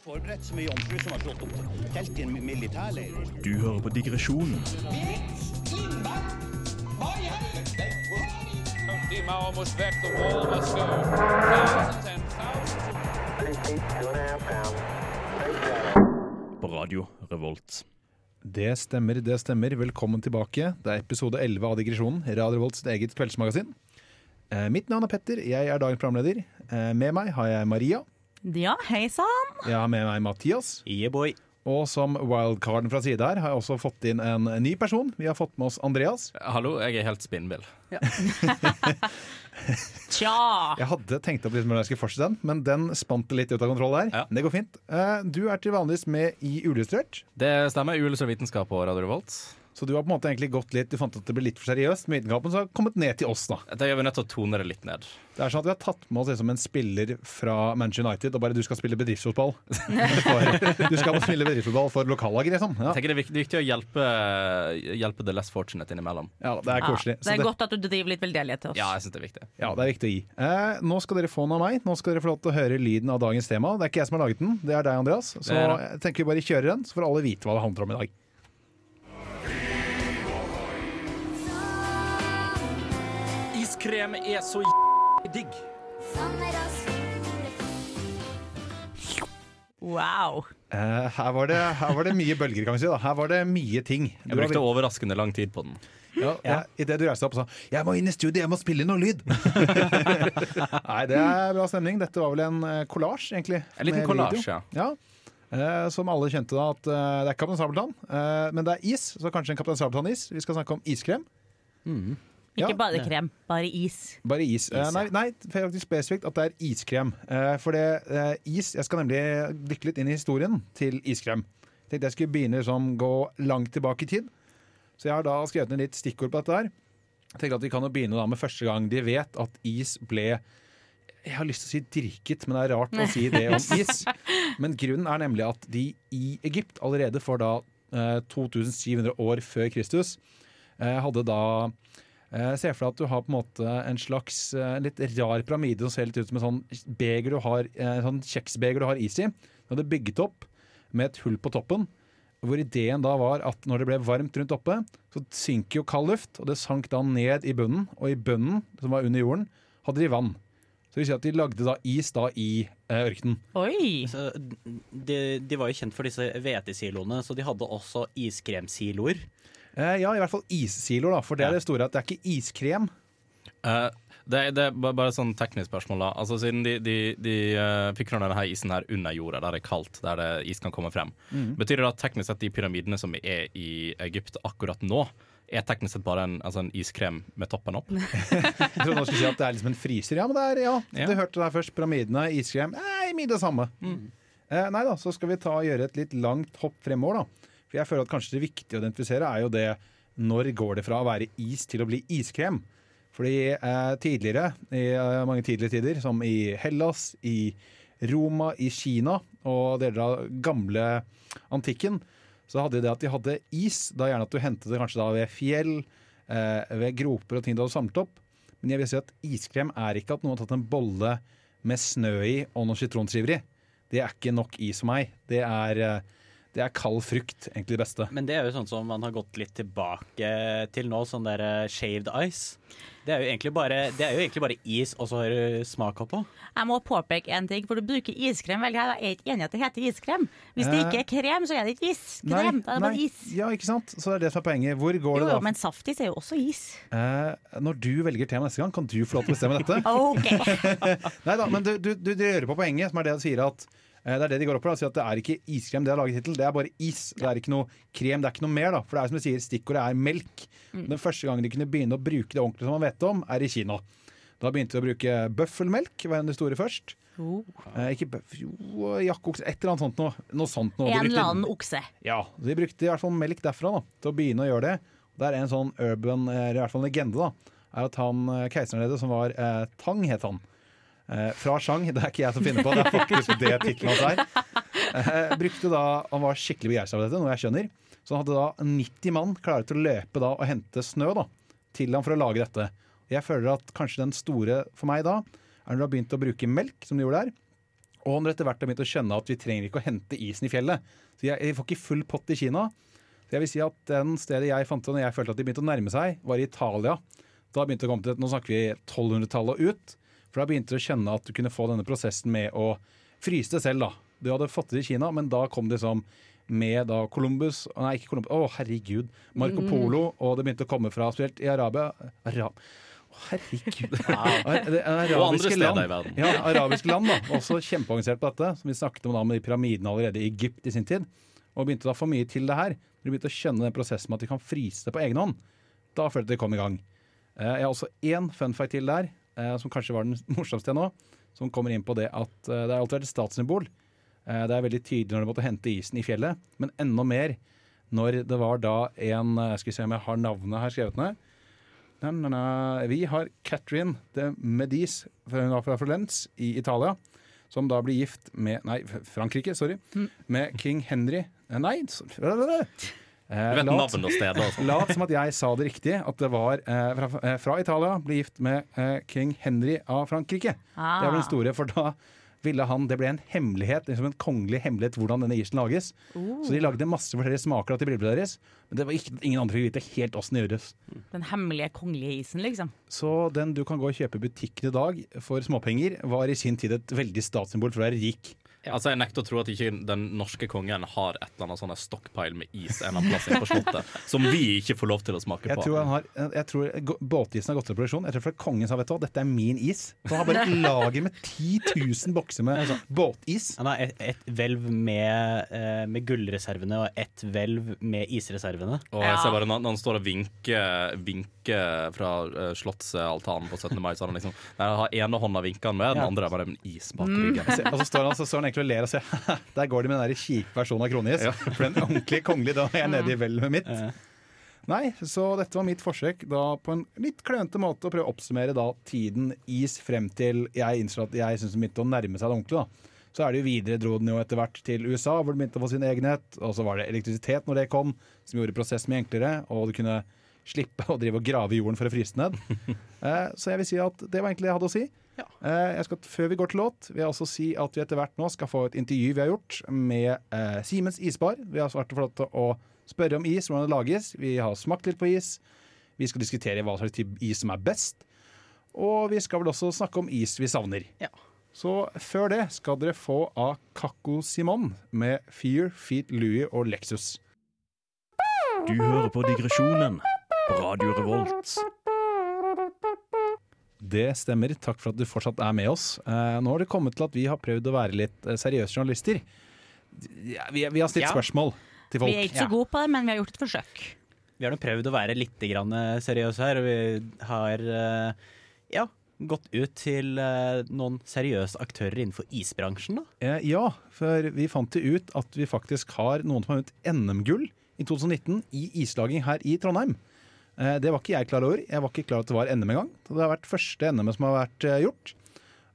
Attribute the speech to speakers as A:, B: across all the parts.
A: forberedt så mye jomfru som har slått opp telt i en militærleir.
B: Du hører på digresjonen på Radio Revolt.
C: Det stemmer, det stemmer. Velkommen tilbake. Det er episode 11 av Digresjonen, Radio Revolts eget kveldsmagasin. Eh, mitt navn er Petter, jeg er dagens programleder. Eh, med meg har jeg Maria.
D: Ja, hei sann.
C: Jeg har med meg Mathias.
E: Yeah, boy.
C: Og som wildcarden fra side her har jeg også fått inn en ny person. Vi har fått med oss Andreas.
E: Hallo, jeg er helt spinnbill.
D: Tja.
C: Jeg hadde tenkt opp litt hvordan jeg skulle fortsette den, men den spant litt ut av kontroll der.
E: Ja.
C: Det går fint. Eh, Du er til vanligvis med i Uillustrert,
E: Det stemmer. Uillustrert vitenskap på Radio Revolt.
C: Så du har på en måte egentlig gått litt Du fant at det ble litt for seriøst med vitenskapen, så har kommet ned til oss, da.
E: Da gjør vi nødt til å tone det litt ned.
C: Det er sånn at Vi har tatt med oss liksom en spiller fra Manchester United, og bare du skal spille bedriftsfotball. Du skal spille bedriftsfotball for lokallaget, liksom. Ja.
E: Jeg tenker Det er viktig, viktig å hjelpe, hjelpe the less fortunate innimellom.
C: ja, det er koselig.
D: det
C: Så
D: er godt at du driver litt veldedighet til oss.
E: Ja, jeg synes det er viktig.
C: Ja, det er viktig å gi. Eh, nå skal dere få den av meg. Nå skal dere få lov til å høre lyden av dagens tema. Det er ikke jeg som har laget den, det er deg, Andreas. Så
E: Det det.
C: jeg tenker vi bare kjører den, så får alle vite hva det handler om i dag.
E: Iskrem er så digg.
D: Wow.
C: Eh, her, var det, her var det mye bølger, kan vi si. da Her var det mye ting. Du
E: Jeg
C: var
E: brukte overraskende lang tid på den.
C: Ja, ja. Idet du reiste deg opp og sa 'jeg må inn i studio, jeg må spille noe lyd'. Nei, det er bra stemning. Dette var vel en kollasj, collage, egentlig.
E: En liten
C: kollasj,
E: collage, ja.
C: Eh, som alle kjente da at eh, det er Kaptein Sabeltann, eh, men det er is, så kanskje en Kaptein Sabeltann-is. Vi skal snakke om iskrem.
D: Ikke
C: Ja.
D: bare krem, bare is.
C: Bare is. is
E: Is,
C: nei, nei, faktisk spesifikt at det er iskrem. Eh, for det eh, is Jeg skal nemlig dykke litt inn i historien til iskrem. Tenkte jeg skulle begynne liksom gå langt tilbake i tid. Så jeg har da skrevet ned litt stikkord på dette her. Jeg tenker at Vi kan jo begynne da med første gang de vet at is ble Jeg har lyst til å si dirket, men det er rart å si det om is. Men grunnen er nemlig at de i Egypt allerede for da eh, 2700 år før Kristus eh, hadde da eh, Se for deg at du har på en måte en slags eh, litt rar pyramide som ser litt ut som en sånn beger du har, eh, sånn kjeksbeger du har is i. Du hadde bygget opp med et hull på toppen. Hvor ideen da var at når det ble varmt rundt oppe, så synker jo kald luft, og det sank da ned i bunnen. Og i bunnen, som var under jorden, hadde de vann. Så det vil si at de lagde da is da i eh, ørkenen.
D: Oi.
F: Så de, de var jo kjent for disse hvetesiloene, så de hadde også iskremsiloer.
C: Eh, ja, i hvert fall issiloer, da, for det er det store at det er ikke iskrem.
E: Uh, det, er- det er bare et sånn teknisk spørsmål. da Altså Siden de, de, de uh, fikk denne her isen her under jorda, der det er kaldt, der det, is kan komme frem, betyr det da teknisk sett de pyramidene som er i Egypt akkurat nå, er teknisk sett bare en, altså en iskrem med toppen opp?
C: Jeg trodde du skulle si at det er liksom en fryser. Ja, men det er, ja,
E: Ja.
C: du hørte det her først. Pyramidene, iskrem. Nei, mye det samme. Eh, nei da, så skal vi ta og gjøre et litt langt hopp fremover, da. For jeg føler at kanskje det viktige å identifisere er jo det når går det fra å være is til å bli iskrem? Fordi eh, tidligere, i eh, mange tidligere tider, som i Hellas, i Roma, i Kina og deler av gamle antikken, så hadde de det at de hadde is. Da gjerne at du hentet det kanskje da ved fjell, eh, ved groper og ting du hadde samlet opp. Men jeg vil si at iskrem er ikke at noen har tatt en bolle med snø i og noen sitronskiver i. Det er ikke nok is for meg. Det er, eh, det er kald frukt, egentlig det beste.
F: Men det er jo sånn som man har gått litt tilbake til nå, sånn der eh, shaved ice. Det er jo egentlig bare, det er jo egentlig bare is, og så har du smak oppå.
D: Jeg må påpeke en ting, for du bruker iskrem veldig her. Jeg er ikke enig i at det heter iskrem. Hvis det
C: Eh,
D: ikke er krem, så er det ikke iskrem. Da er det bare is.
C: Ja, ikke sant? Så det er det som er poenget. Hvor går
D: Jo,
C: det
D: jo, men saftis er jo også is.
C: Eh, når du velger tema neste gang, kan du få lov til å bestemme dette.
D: OK.
C: Nei da, men du, du, du rører på poenget, som er det du sier at eh, det er det de går opp for. Altså at det er ikke iskrem det er laget hittil, det er bare is. Det er ikke noe krem, det er ikke noe mer. da For det er som du sier, stikkordet er melk. Den første gangen de kunne begynne å bruke det ordentlig som man vet om, er i Kina. Da begynte de å bruke bøffelmelk, var en av de store først.
D: Oh.
C: Eh, ikke bøff, jo, jakkeokse, et eller annet sånt noe. Noe sånt noe.
D: En eller annen okse.
C: ja, De brukte i hvert fall melk derfra da, til å begynne å gjøre det. Det er en sånn urban, eh, i hvert fall en legende, da, er at han eh, keiseren deres, som var eh, Tang, het han. Eh, fra Chang, det er ikke jeg som finner på, det er faktisk det tittelen hans er. Eh, brukte da, Han var skikkelig begeistra for dette, noe jeg skjønner. Så han hadde da 90 mann klare til å løpe da og hente snø da, til ham for å lage dette. Jeg føler at kanskje den store for meg da, er når du har begynt å bruke melk, som du gjorde der. Og når etter hvert har begynt å skjønne at vi trenger ikke å hente isen i fjellet. Så jeg, jeg får ikke full pott i Kina. Så jeg vil si at den stedet jeg fant det når jeg følte at de begynte å nærme seg, var i Italia. Da begynte det å komme til, Nå snakker vi 1200-tallet og ut. For da begynte du å kjenne at du kunne få denne prosessen med å fryse det selv. da. Du hadde fått det i Kina, men da kom det som med da Columbus Nei, ikke Columbus. Å, herregud. Marco Polo. Og det begynte å komme fra spesielt i Arabia. Arab herregud. Ar- det er
E: Og andre
C: arabiske
E: steder
C: land.
E: i verden.
C: Ja, arabiske land da, også kjempeorganisert på dette. Som vi snakket om da med de pyramidene allerede i Egypt i sin tid. Og begynte da å få mye til det her. De begynte å skjønne den prosessen med at de kan fryse det på egen hånd. Da følte de kom i gang. Eh, Jeg har også én fun fact til der, som kanskje var den morsomste nå. Som kommer inn på det at eh, det har alltid vært et statssymbol. Eh, Det er veldig tydelig når du måtte hente isen i fjellet, men enda mer når det var da en eh, Skal vi se om jeg har navnet her skrevet ned. Na, na, na. Vi har Catherine de Medis hun var fra Florence i Italia. Som da blir gift med Nei, Frankrike, sorry. Med king Henry Nei! Nei, så-
E: Du vet navn og steder og sånn.
C: Lat som at jeg sa det riktig, at det var eh, fra, eh, fra Italia, ble gift med eh, king Henry av Frankrike. Det var den store, for da ville han, Det ble en hemmelighet, liksom en kongelig hemmelighet hvordan denne isen lages. Så de lagde masse forskjellige smaker til brillene deres, men det var ikke, ingen andre fikk vite helt åssen det gjøres.
D: Den hemmelige kongelige isen, liksom.
C: Så den du kan gå og kjøpe i butikken i dag for småpenger, var i sin tid et veldig statssymbol for å være rik.
E: Altså, Jeg nekter å tro at ikke den norske kongen har et eller annet sånn stockpile med is en eller annen plass inne på Slottet, som vi ikke får lov til å smake
C: Jeg
E: på.
C: tror, han har, jeg tror båtisen har gått til produksjon. Jeg tror for kongen sa vet du hva, dette er min is. Så han har bare et lager med 10 000 bokser med båtis.
F: Han har et, et hvelv med, eh, med gullreservene og et hvelv med isreservene.
E: Og jeg ser bare når, han står og vinker, vinker fra uh, slottsaltanen på 17. mai, så har han liksom Nei, han har ene hånda vinker han med, den andre er bare en is bak ryggen.
C: Mm. Og så står han, så står han egentlig og ler og sier der går de med den kjipe versjonen av kronis. For den ordentlige kongelige, da er jeg nede i hvelvet mitt. Nei, så dette var mitt forsøk da på en litt klønete måte å prøve å oppsummere da tiden is frem til jeg innså at jeg syns det begynte å nærme seg det ordentlige. da. Så er det jo videre dro den jo etter hvert til USA, hvor det begynte å få sin egenhet. Og så var det elektrisitet når det kom, som gjorde prosessen mye enklere. Og du kunne slippe å drive og grave i jorden for å fryse ned. Eh, så jeg vil si at det var egentlig det jeg hadde å si. Eh, jeg skal, før vi går til låt, vil jeg også si at vi etter hvert nå skal få et intervju vi har gjort med eh, Siemens Isbar. Vi har vært flott til å spørre om is, hvordan det lages. Vi har smakt litt på is. Vi skal diskutere hva slags is som er best. Og vi skal vel også snakke om is vi savner.
F: Ja.
C: Så før det skal dere få av Kakko Simon med Fear, Feet, Louie og Lexus.
B: Du hører på Digresjonen på Radio Revolt.
C: Det stemmer. Takk for at du fortsatt er med oss. Eh, nå har det kommet til at vi har prøvd å være litt eh, seriøse journalister. Ja, vi, vi har stilt
F: Ja.
C: spørsmål til folk.
D: Vi er ikke så gode på det, men vi har gjort et forsøk.
F: Vi har nå prøvd å være litt grann eh, seriøse her, og vi har ja, gått ut til noen seriøse aktører innenfor isbransjen. da.
C: Ja, for vi fant jo ut at vi faktisk har noen som har vunnet NM-gull i 2019 i islaging her i Trondheim. Eh, det var ikke jeg klar over. Jeg var ikke klar over at det var NM engang. Det har vært første NM som har vært eh, gjort.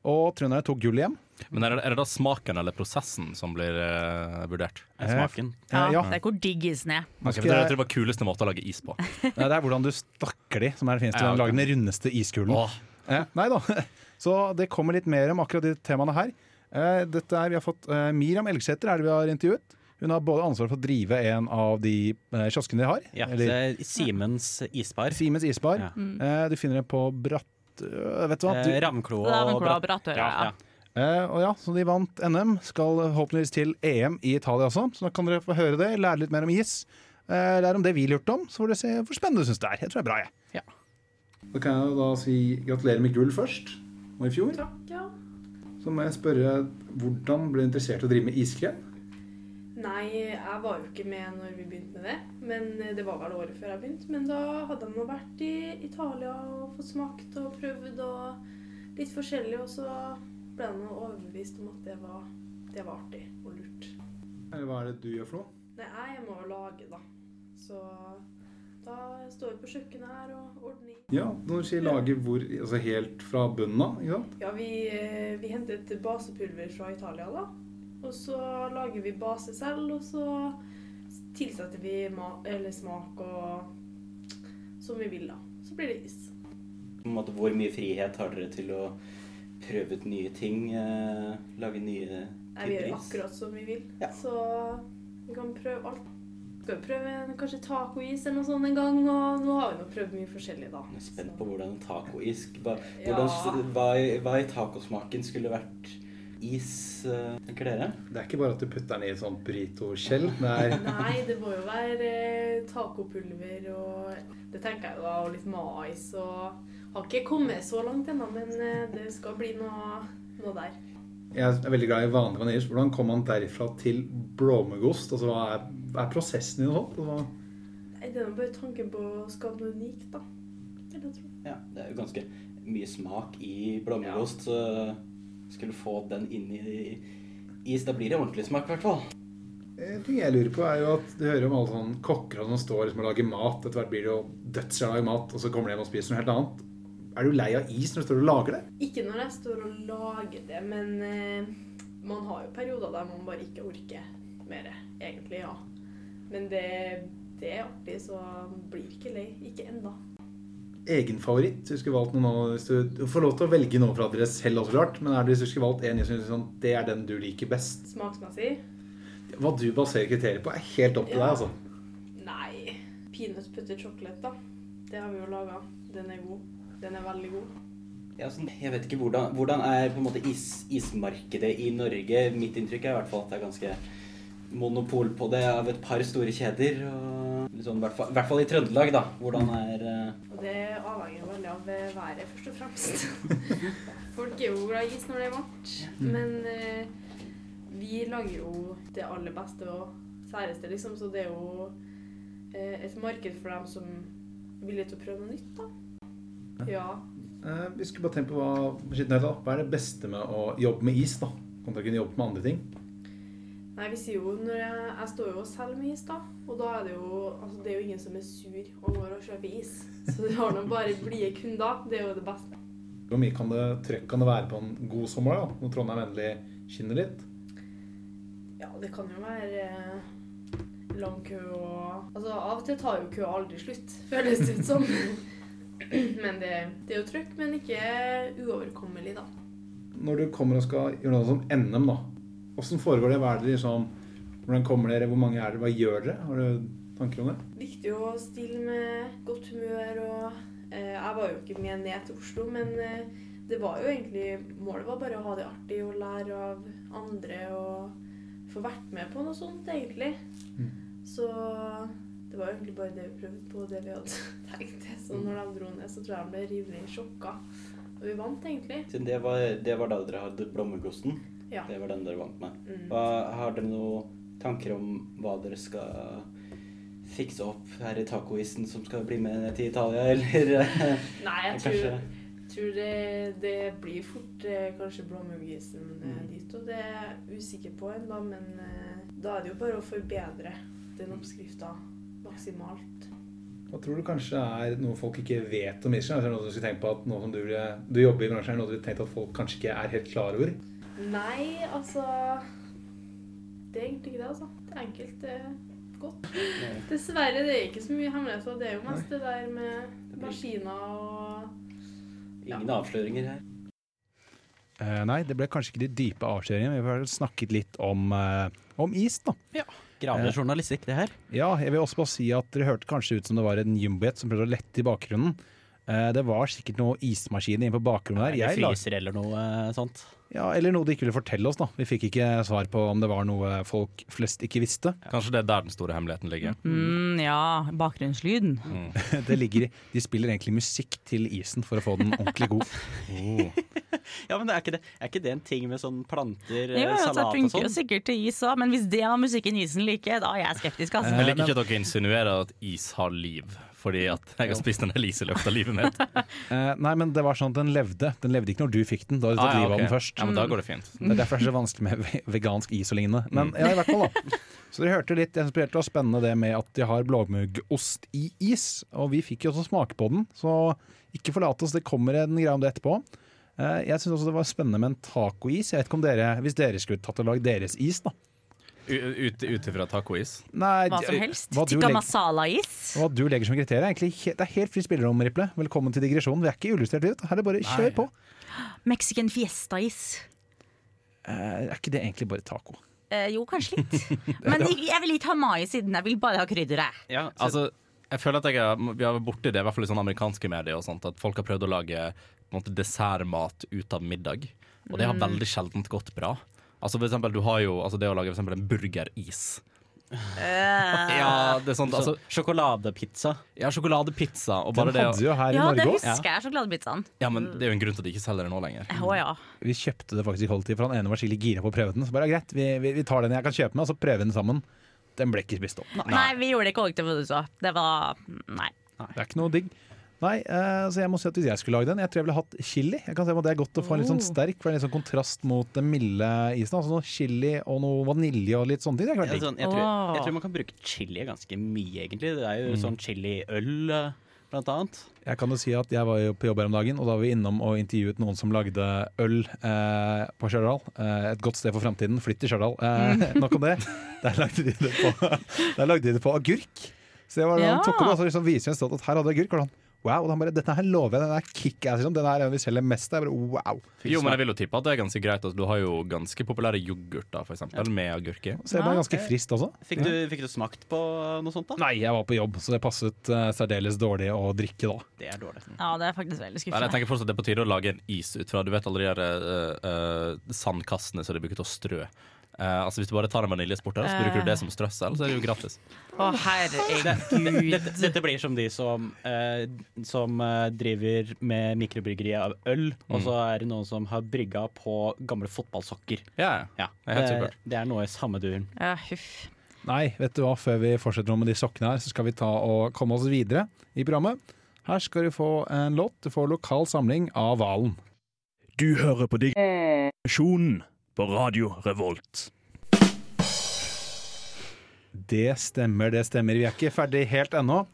C: Og trønderne tok gull hjem.
E: Men er det, er det da smaken eller prosessen som blir uh, vurdert?
F: er Smaken.
D: Ja,
C: ja.
D: Det er hvor digg isen er.
C: Okay,
E: Ok,
C: skal
E: for det,
C: jeg-
E: det var kuleste måte å lage is på.
C: Nei, det er hvordan du stakker de, som er det fineste.
E: Ja,
C: å
E: ok.
C: lage den rundeste iskulen.
E: Åh.
C: Eh, nei da. Så det kommer litt mer om akkurat de temaene her. Eh, dette er, vi har fått eh, Miriam Elgsæter er det vi har intervjuet. Hun har både ansvar for å drive en av de eh, kioskene de har.
F: Ja,
C: eller
F: det er Simens isbar.
C: Simens Isbar.
F: Ja.
C: Eh, du finner den på Bratt... øh, vet du hva?
F: Eh, Ravnklo og
D: Ravnklo og
F: Bratt-
D: Brattøra, ja.
C: eh, og ja, så de vant NM. Skal forhåpentligvis til EM i Italia også. Så da kan dere få høre det, lære litt mer om is. Eh, lære om det vi lurte om, så får dere se hvor spennende du syns det er. Jeg tror det er bra, jeg.
F: Ja.
C: Da kan jeg da si gratulerer med gull først. Og i fjor.
G: Ja.
C: Så må jeg spørre hvordan ble du interessert i å drive med iskrem?
G: Nei, jeg var jo ikke med når vi begynte med det. Men eh, det var vel året før jeg begynte. Men da hadde jeg vært i Italia og fått smakt og prøvd og litt forskjellig. Og så ble jeg overbevist om at det var, det var artig og lurt.
C: Hva er det du gjør for noe?
G: Nei, jeg må lage, da. Så da står vi på kjøkkenet her og ordner.
C: Ja, når du sier lage hvor, altså helt fra bunnen av, ikke?
G: Ja, vi, eh, vi hentet basepulver fra Italia, da. Og så lager vi base selv, og så tilsetter vi smak og som vi vil, da. Så blir det is.
F: Hvor mye frihet har dere til å
H: prøve ut nye ting. eh, lage nye
G: Nei, vi gjør
H: typer
G: akkurat som vi vil.
H: Ja.
G: Så vi kan prøve alt. Skal vi prøve en- kanskje tacois eller noe sånt en gang, og nå har vi nå prøvd mye forskjellig, da.
H: Jeg er spent på hvordan tacois hva,
G: Ja.
H: hva, hva i tacosmaken skulle vært is, eh, dere?
C: Det er ikke bare at du putter den i et sånt burrito-skjell.
G: Nei, det må jo være eh, tacopulver og Det tenker jeg da, og litt mais og Har ikke kommet så langt ennå, men eh, det skal bli noe, noe der.
C: Jeg er veldig glad i vanlig vanilje. Hvordan kommer man derifra til blåmuggost? Altså, hva er, hva er prosessen i noe sånt? Altså,
G: Nei, Det er bare tanken på å skape noe unikt, da. Vil jeg tro.
H: Ja, det er jo ganske mye smak i blåmuggost, så skulle få den inn i is, da blir det ordentlig smak, i hvert fall.
C: En ting jeg lurer på er jo at Du hører om alle sånne kokker som står liksom og lager mat. Etter hvert blir det jo dødsbra å lage mat, og så kommer de hjem og spiser noe helt annet. Er du lei av is når du står og lager det?
G: Ikke når jeg står og lager det, men uh, man har jo perioder der man bare ikke orker mer, egentlig, ja. Men det, det er artig, så blir ikke lei. Ikke enda.
C: Egen favoritt? Du skulle valgt noen hvis du, får lov til å velge noe fra dere selv også, klart. Men er det hvis du skulle valgt en som liksom, det er den du liker best?
G: Smaksmessig?
C: Hva du baserer kriterier på, er helt opp til
G: Ja.
C: deg, altså.
G: Nei. Peanut butter chocolate, da. Det har vi jo laga. Den er god. Den er veldig god.
H: Ja, sånn, jeg vet ikke hvordan, hvordan er på en måte is, ismarkedet i Norge. Mitt inntrykk er i hvert fall at det er ganske monopol på det av et par store kjeder. Og liksom, i, hvert fall, I hvert fall i Trøndelag, da. Hvordan er uh...
G: Og det avhenger veldig av været, først og fremst. Folk er jo glad i is når det er varmt, men uh, vi lager jo det aller beste og særeste, liksom, så det er jo uh, et marked for dem som er villige til å prøve noe nytt, da. Ja.
C: Eh, vi skulle bare tenke på hva, hva er det beste med å jobbe med is, da? Kontra å kunne jobbe med andre ting?
G: Nei, vi sier jo når jeg, jeg står jo og selger med is, da. Og da er det jo Altså, det er jo ingen som er sur og går og kjøper is. Så du har nå bare blide kunder. Det er jo det beste.
C: Hvor mye kan det, trøkk kan det være på en god sommer, da? Når Trondheim endelig skinner litt?
G: Ja, det kan jo være eh, lang kø og Altså, av og til tar jo køa aldri slutt, føles det ut som. Men det, det er jo trøkk, men ikke uoverkommelig, da.
C: Når du kommer og skal gjøre noe som NM, da. Åssen foregår det? Hva er det liksom Hvordan kommer dere? Hvor mange er dere? Hva gjør dere? Har du tanker om det?
G: Viktig å stille med godt humør og eh, Jeg var jo ikke med ned til Oslo, men eh, det var jo egentlig Målet var bare å ha det artig og lære av andre og få vært med på noe sånt, egentlig. Så det var jo egentlig bare det vi prøvde på, det vi hadde tenkt. Så når de dro ned, så tror jeg de ble rimelig sjokka. Og vi vant, egentlig.
H: Siden det var, det var da dere hadde blåmuggosten.
G: Ja.
H: Det var den dere vant med.
G: Mm.
H: Hva, har dere noen tanker om hva dere skal fikse opp her i tacoisen som skal bli med til Italia, eller eh,
G: Nei, jeg tror, tror det, det blir fort eh, kanskje blåmuggisen mm. dit, og det er jeg usikker på ennå, men eh, da er det jo bare å forbedre den oppskrifta maksimalt.
C: Hva tror du kanskje er noe folk ikke vet om Israel? Er det noe du skulle tenkt på at nå som du, du jobber i bransjen, er det noe du tenkt at folk kanskje ikke er helt klar over?
G: Nei, altså Det er egentlig ikke det, altså. Det er enkelt, det er godt. Dessverre, det er ikke så mye hemmeligheter. Det er jo mest det der med maskiner og
H: ingen avsløringer her.
C: Uh, nei, det ble kanskje ikke de dype avsløringene. Vi har snakket litt om, uh, om is, da.
H: Ja.
C: Eh.
H: journalistikk, det her.
C: Ja, jeg vil også bare si at dere hørte kanskje ut som det var en jumbojet som prøvde å lette i bakgrunnen. Eh, det var sikkert noe ismaskiner inne på bakrommet der.
H: Eller
C: Jeg
H: fryser eller noe eh, sånt.
C: Ja, eller noe de ikke ville fortelle oss, da. Vi fikk ikke svar på om det var noe folk flest ikke visste.
E: Kanskje det er der den store hemmeligheten ligger.
D: Mm, ja, bakgrunnslyden.
C: Det ligger i De spiller egentlig musikk til isen for å få den ordentlig god.
E: Oh.
H: Ja, men er ikke det, er ikke det en ting med sånn planter,
D: Jo, altså, det
H: salat og
D: funker jo
H: sånn?
D: sikkert til is òg, men hvis det var musikken isen liker, da er jeg skeptisk. Altså.
E: Jeg liker ikke at dere insinuerer at is har liv, fordi at jeg har spist en Elise is i løpet av livet mitt.
C: Eh, nei, men det var sånn at den levde. Den levde ikke når du fikk den. Da hadde du
E: Ah, ja,
C: livet av den først.
E: Ja, men da går det fint.
C: Det er derfor det er så vanskelig med vegansk is og lignende. Men ja, i hvert fall da. Så dere hørte litt inspirert og spennende det med at de har blåmuggost i is. Og vi fikk jo også smake på den, så ikke forlat oss. Det kommer en greie om det etterpå. Eh, Jeg syns også det var spennende med en tacois. Jeg vet ikke om dere, Hvis dere skulle tatt og lagd deres is, da.
E: Ut ut ifra tacois.
C: Nei,
D: Hva som helst.
C: Hva
D: Tikka masala-is.
C: hva du legger som kriterier, er egentlig det er helt fritt spillerom, Riple. Velkommen til digresjonen. Vi er ikke illustrert ut. Her er det bare kjør på.
D: Mexican fiesta-is.
C: Eh, er ikke det egentlig bare taco?
D: Eh, jo, kanskje litt. Men jeg, jeg vil ikke ha mai siden. jeg vil bare ha krydderet.
F: Ja,
E: Altså, jeg føler at jeg er, vi har vært borti det, i hvert fall i sånne amerikanske medier, og sånt, at folk har prøvd å lage på en måte, dessertmat ut av middag. Og det har veldig sjeldent gått bra. Altså for eksempel, du har jo altså det å lage for eksempel en burgeris. Ja, det er sånn, altså,
F: sjokoladepizza.
E: ja, sjokoladepizza og
C: Den
E: bare det å-
C: hadde vi jo her i
D: Ja, det
C: Norge òg.
D: husker jeg, sjokoladepizzaen.
E: Ja, men det er jo en grunn til at de ikke selger det nå lenger.
D: Å ja.
C: Vi kjøpte det faktisk i kollektiv, for han ene var skikkelig gira på å prøve den. Så bare, ja, greit, vi, vi, vi tar den jeg kan kjøpe med, og så prøver vi den sammen. Den ble ikke spist opp.
D: Nei, vi gjorde det i kollektiv, du så. Det var Nei.
C: Det er ikke noe digg. Nei, eh, så jeg må si at Hvis jeg skulle lage den, jeg tror jeg ville hatt chili. Jeg kan se om Det er godt å få en litt sånn
D: Oh.
C: sterk, for det er litt sånn kontrast mot den milde isen. Altså noe chili og noe vanilje og litt sånne ting. Det er
F: Ja,
C: klart digg.
F: sånn, jeg, tror, jeg tror man kan bruke chili ganske mye, egentlig. Det er jo sånn chiliøl, eh, blant annet.
C: Jeg kan jo si at jeg var jo på jobb her om dagen, og da var vi innom og intervjuet noen som lagde øl eh, på Stjørdal. Eh, et godt sted for framtiden. Flytt til Stjørdal. Eh, nok om det. Der lagde de det på, der lagde de det på agurk. Så jeg var,
D: Ja.
C: han tok det altså, så liksom viser en stolt at her hadde jeg agurk. Og han, wow, og han bare, dette her lover jeg, den er kickass. Liksom. Den er en vi selger mest av. Wow.
E: Jo, men jeg vil jo tippe at det er ganske greit. Altså, du har jo ganske populære yoghurter, for eksempel, med agurk i.
C: Så bare ganske frist også.
F: Fikk du, fikk du smakt på noe sånt, da?
C: Nei, jeg var på jobb, så det passet uh, særdeles dårlig å drikke da.
F: Det er dårlig.
D: Ja, det er faktisk veldig
E: Men jeg tenker fortsatt det er på tide å lage en is ut fra Du vet alle de der uh, uh, sandkassene som de bruker til å strø. Eh, altså Hvis du bare tar en vaniljesport her, så bruker du det som strøssel, så er det jo gratis.
D: Å, herregud.
F: Dette, dette blir som de som, uh, som uh, driver med mikrobryggeri av øl, og så er det noen som har brygga på gamle fotballsokker.
E: Ja,
F: Ja,
E: Det er helt
F: det,
E: supert.
F: det er noe i samme duren.
D: Ja, huff.
C: Nei, vet du hva, før vi fortsetter med de sokkene her, så skal vi ta og komme oss videre i programmet. Her skal du få en låt. Du får lokal samling av Valen.
B: Du hører på Digresjonen på Radio Revolt.
C: Det stemmer, det stemmer. Vi er ikke ferdig helt ennå.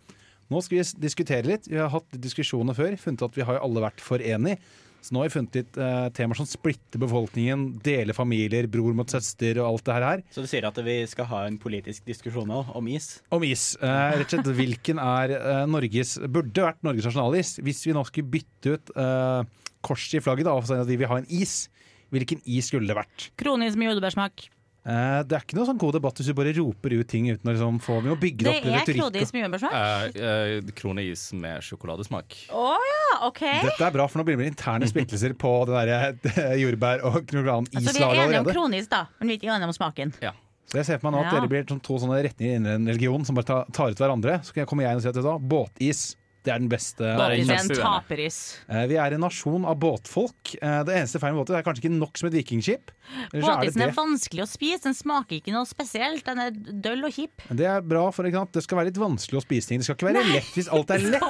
C: Nå skal vi diskutere litt. Vi har hatt diskusjoner før. Funnet at vi har alle vært for enige. Så nå har vi funnet litt eh, temaer som splitter befolkningen, deler familier, bror mot søster og alt det her. her.
F: Så du sier at vi skal ha en politisk diskusjon nå om is?
C: Om is. Eh, rett og slett, hvilken er eh, Norges Burde vært Norges nasjonalis. Hvis vi nå skulle bytte ut eh, korset i flagget da, og si at vi vil ha en is, hvilken is skulle det vært?
D: Kronis med jordbærsmak.
C: Eh, det er ikke noe sånn god debatt hvis du bare roper ut ting uten å liksom få med å bygge
D: Det
C: opp
D: er kronis med jordbærsmak?
E: Eh, eh, kronis med sjokoladesmak.
D: Å ja, OK.
C: Dette er bra, for nå blir det interne splittelser på det der jordbær- og knogranisslaget
D: Altså, vi er enige om kronis, da, men vi er ikke enige om smaken. Ja.
C: Så jeg ser for meg nå at
D: Ja.
C: dere blir to sånne retninger innen en religion som bare tar, tar ut hverandre. Så kommer jeg inn og si at det da, båtis. Det er den beste.
E: Er
D: Båtis er en taperis.
C: Eh, Vi er en nasjon av båtfolk. Eh, Det eneste feilen med båter er kanskje ikke nok som et vikingskip.
D: Båtisen er
C: er
D: vanskelig å spise, den smaker ikke noe spesielt. Den er døll og kjip.
C: Det er bra, for eksempel det skal være litt vanskelig å spise ting. Det skal ikke være lett. Hvis alt er lett,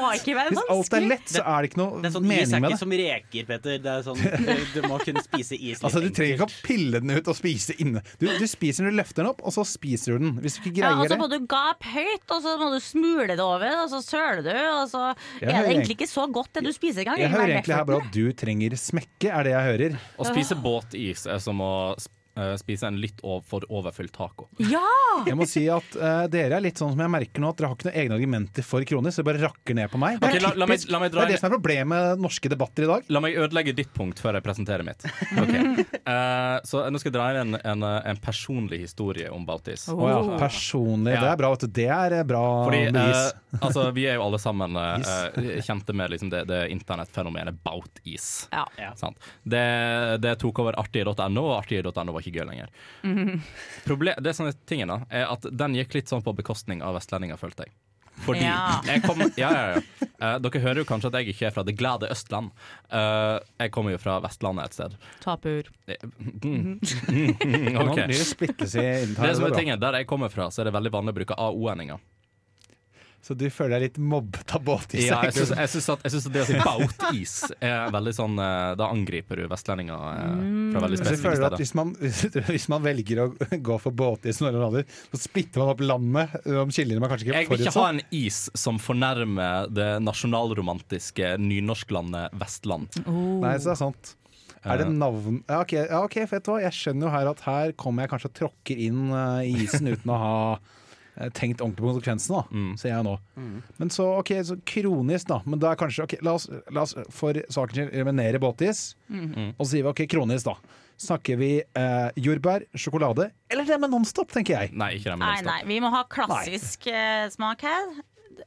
C: hvis alt er lett så er det ikke noe
F: Det sånn,
C: mening
F: er
C: med
F: ikke
C: det.
F: som reker, Petter. Det er sånn, du, du må kunne spise is litt
C: Altså, Du trenger ikke å pille den ut og spise inne. Du, du spiser når du løfter den opp, og så spiser du den. Hvis du ikke
D: Ja, og
C: greier
D: så må
C: det
D: du gape høyt, og så må du smule det over, og så søler du, og så
C: Jeg
D: er det egentlig ikke så godt det du spiser engang.
C: Jeg
D: er
C: hører egentlig her bare at du trenger smekke, er det jeg hører.
E: Å spise båtis er som å sp- eh, spise en litt over, for overfylt taco.
D: Ja!
C: Jeg må si at uh, dere er litt sånn som jeg merker nå, at dere har ikke noen egne argumenter for kroner, så Dere bare rakker ned på meg. Det er,
E: la- la meg- la meg
C: det, er det som er problemet med norske debatter i dag.
E: La meg ødelegge ditt punkt før jeg presenterer mitt. Okay. Uh, så nå skal jeg dra inn en, en, en personlig historie om Bautis.
D: Oh.
C: Ja, personlig.
E: Ja.
C: Det er bra. Vet du. Det er bra
E: Fordi
C: bevis.
E: altså, vi er jo alle sammen kjente med liksom, det, det internettfenomenet Bautis.
D: Ja.
E: Sant? Det, det tok over artige.no, og artige.no var ikke gøy lenger. Problem, det som er tingen da, er at den gikk litt sånn på bekostning av vestlendinger, følte jeg. Fordi
D: Ja.
E: jeg kom, ja, ja, ja. Uh, dere hører jo kanskje at jeg ikke er fra det glade Østland. Uh, jeg kommer jo fra Vestlandet et sted.
D: Taper.
E: Mm. mm,
C: okay. det
E: som er tingen, Der jeg kommer fra, så er det veldig vanlig å bruke AO-endinger.
C: Så du føler deg litt mobbet av båtis?
E: Ja, jeg syns, jeg, syns at, jeg syns at det å si bautis er veldig sånn eh, Da angriper du vestlendinger eh, fra veldig
C: Så
E: spesifikke steder.
C: hvis man, hvis man velger å gå for båtis, så splitter man opp landet om skillelinjene man kanskje ikke
E: Jeg vil ikke ha en is som fornærmer det nasjonalromantiske nynorsklandet Vestland.
C: Nei, så det er sant. Er det navn ja, ok, ja, okay vet du hva. Jeg skjønner jo her at her kommer jeg kanskje og tråkker inn eh, i isen uten å ha eh, tenkt ordentlig på konsekvensene, da,
E: Mm.
C: ser jeg nå. Men så ok, så kronisk, da. Men da er kanskje ok, La oss, la oss for saken sin eliminere båtis,
E: Mm.
C: og så sier vi ok, kronisk, da. Snakker vi eh, jordbær, sjokolade eller det med Nonstop, tenker jeg.
E: Nei, ikke det med Nonstop.
D: nei, vi må ha klassisk nei. smak her.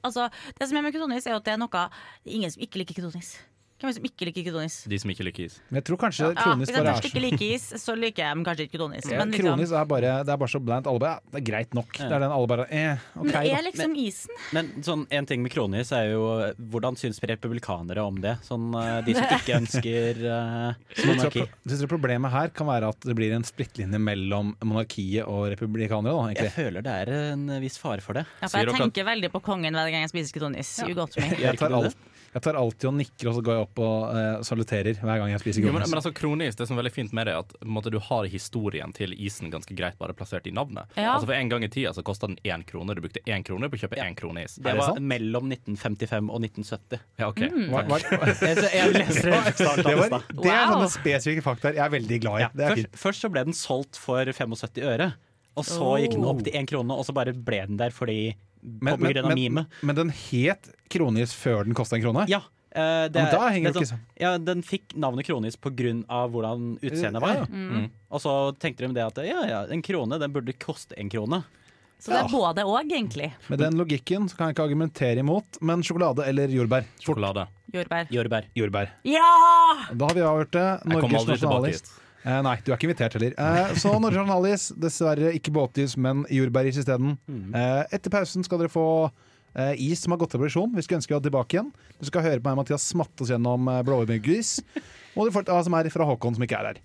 D: Altså, det som er med kronis, er at det er noe ingen som ikke liker kronis. Hvem er det som ikke liker kronis?
E: De som ikke liker is.
C: Men jeg tror kanskje
D: Ja,
C: kronisk
D: hvis jeg
C: bare
D: først
C: er
D: ikke liker is, så liker jeg kanskje ikke kronis.
C: ja,
D: Men, liksom,
C: Kronis er bare, det er bare så blant. Alle bare ja, det er greit nok. Det er den alle bare eh, OK,
D: men det er liksom isen.
H: Men sånn, en ting med kronis er jo hvordan syns republikanere om det? Sånn, eh, de som ikke ønsker uh, monarki.
C: Syns du problemet her kan være at det blir en splittlinje mellom monarkiet og republikanere. Da,
H: Jeg føler det er en viss fare for det.
D: Ja, for jeg tenker veldig på kongen hver gang jeg spiser kronis. You got me.
C: Jeg tar, alt, jeg tar alltid og nikker, og så går jeg opp og eh, saluterer hver gang jeg spiser
E: Jo, men, men altså kronis, Det som er veldig fint med det, er at måte, du har historien til isen ganske greit bare plassert i navnet.
D: Ja.
E: Altså For En gang i tida så kosta den én krone. Du brukte én krone på å kjøpe én krone is.
H: Det
C: det
H: var
C: sant?
H: mellom 1955 og 1970.
E: Ja, ok
C: Hva- hva-
H: Jeg, jeg leser det
C: det, var, det er
D: Wow.
C: sånne spesifikke fakta jeg er veldig glad i.
H: Ja,
C: Det er
H: først, først så ble den solgt for 75 øre. Og så gikk den opp til én krone, og så bare ble den der fordi
C: Men,
H: på
C: men,
H: grunn av
C: men, men den het kronis før den kosta en krone?
H: Ja, Uh, det,
C: Ja, men da
H: det
C: det
H: sånn- Ja, Den fikk navnet kronis av hvordan utseendet var.
C: Ja.
D: Mm.
H: Og så tenkte de det at ja, ja, en krone den burde koste en krone.
D: Så det er både og, egentlig.
C: Med den logikken så kan jeg ikke argumentere imot, men sjokolade eller jordbær? Fort.
E: Sjokolade.
D: Jordbær.
H: Jordbær.
C: Jordbær.
D: Ja!
C: Da har vi avgjort det. Norges
E: aldri tilbake
C: nasjonalis.
E: hit.
C: Eh, nei, du er ikke invitert heller. Eh, så Norge Journalis, dessverre ikke båtis, men jordbæris isteden. Eh, etter pausen skal dere få eh, is som har gått av produksjon. Vi skulle ønske vi hadde tilbake igjen. Du skal høre på meg, Mathias, smatte oss gjennom eh, blåbærmyggus. Og du får et ASMR fra Håkon, som ikke er her.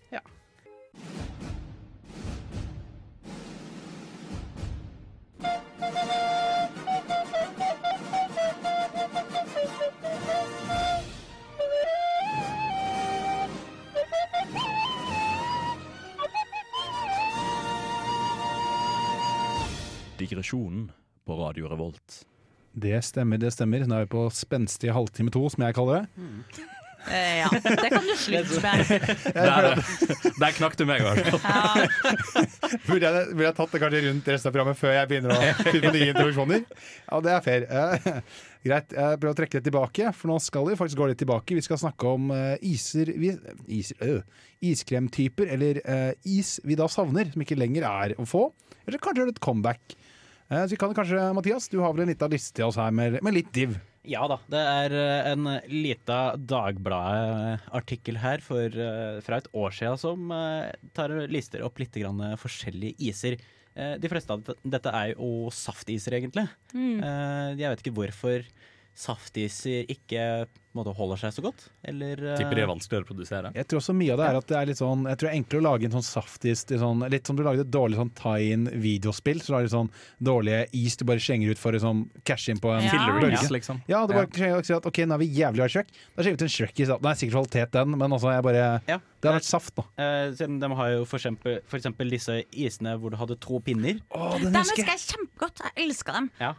B: Digresjonen på Radio Revolt.
C: Det stemmer, det stemmer. Nå er vi på spenstige halvtime to, som jeg kaller det.
D: Eh, ja. Det kan du slutte med.
E: Der, der knakk du meg, altså.
C: Burde jeg, burde jeg tatt det kanskje rundt resten av programmet før jeg begynner å finne på nye introduksjoner? Ja, det er fair. Eh, greit, jeg prøver å trekke det tilbake, for nå skal vi faktisk gå litt tilbake. Vi skal snakke om eh, iser, vi, iser øh, iskremtyper, eller eh, is vi da savner, som ikke lenger er å få. Eller kanskje et comeback. Eh, så vi kan kanskje, Mathias, du har vel en liten liste til oss her med, med litt div.
H: Ja da, det er eh, en lita Dagbladet-artikkel her for, eh, fra et år siden som tar lister opp litt grann forskjellige iser. Eh, De fleste av dette- dette er jo saftiser, egentlig. Mm. Jeg vet ikke hvorfor saftiser ikke måte, holder seg så godt. Eller eh,
E: Tipper de er vanskeligere å produsere.
C: Jeg tror også mye av det er at det er litt sånn Jeg tror det er enklere å lage en sånn saftis sånn, Litt som du lagde et dårlig sånn tie-in videospill. Så du har litt sånn dårlige is du bare slenger ut for å sånn, cashe inn på en
D: Ja.
C: Bølge.
E: liksom.
C: Ja, det bare ja. si at ok, nå er vi jævlig i Shrek. Da skjer vi ut en Shrek i da. Det er sikkert kvalitet, den, men altså, jeg bare
H: Ja.
C: Det har vært saft, da.
H: eh, siden De har jo for eksempel, for eksempel disse isene hvor du hadde to pinner.
C: Oh, den
D: De
C: husker jeg.
D: kjempegodt. Jeg elsker dem.
H: Ja.